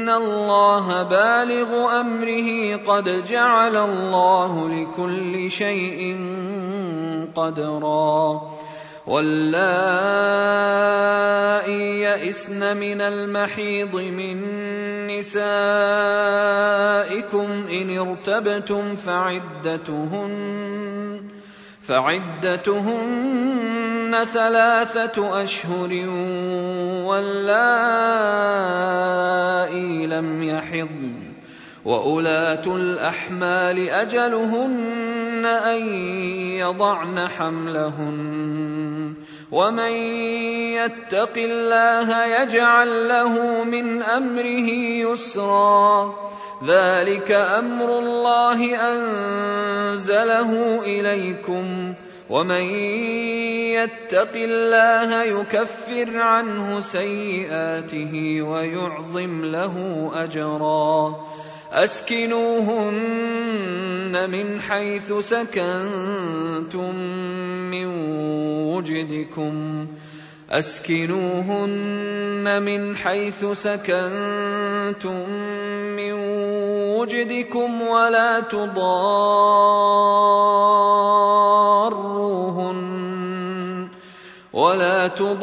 ان الله بالغ امره قد جعل الله لكل شيء قدرا واللائي يئسن من المحيض من نسائكم ان ارتبتم فعدتهن فعدتهن ثلاثة أشهر واللائي لم يحضن وأولاة الأحمال أجلهن أن يضعن حملهن ومن يتق الله يجعل له من أمره يسرا ذلك أمر الله انزله اليكم ومن يتق الله يكفر عنه سيئاته ويعظم له اجرا اسكنوهن من حيث سكنتم من وجدكم اسكنوهن من حيث سكنتم من وجدكم ولا تضاروهن ولا تضاروهن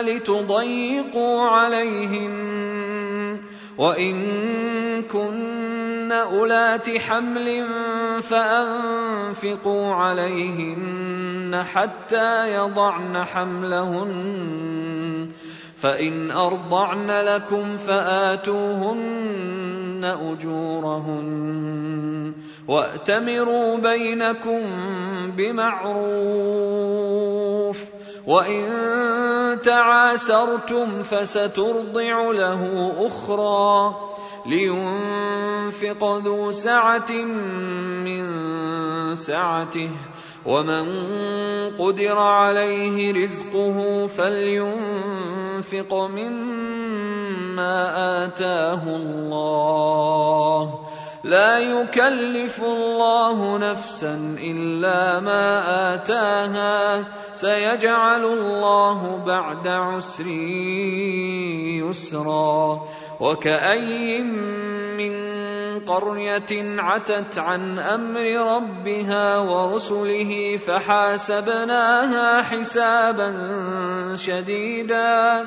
لتضيقوا عليهن وإن كن أولات حمل فأنفقوا عليهن حتى يضعن حملهن فإن أرضعن لكم فآتوهن أجورهن وأتمروا بينكم بمعروف وإن تعاسرتم فسترضع له أخرى لينفق ذو سعة من سعته ومن قدر عليه رزقه فلينفق مما آتاه الله. لا يكلف الله نفسا إلا ما آتاها. سيجعل الله بعد عسر يسرا. وكأي من قرية عتت عن أمر ربها ورسله فحاسبناها حسابا شديدا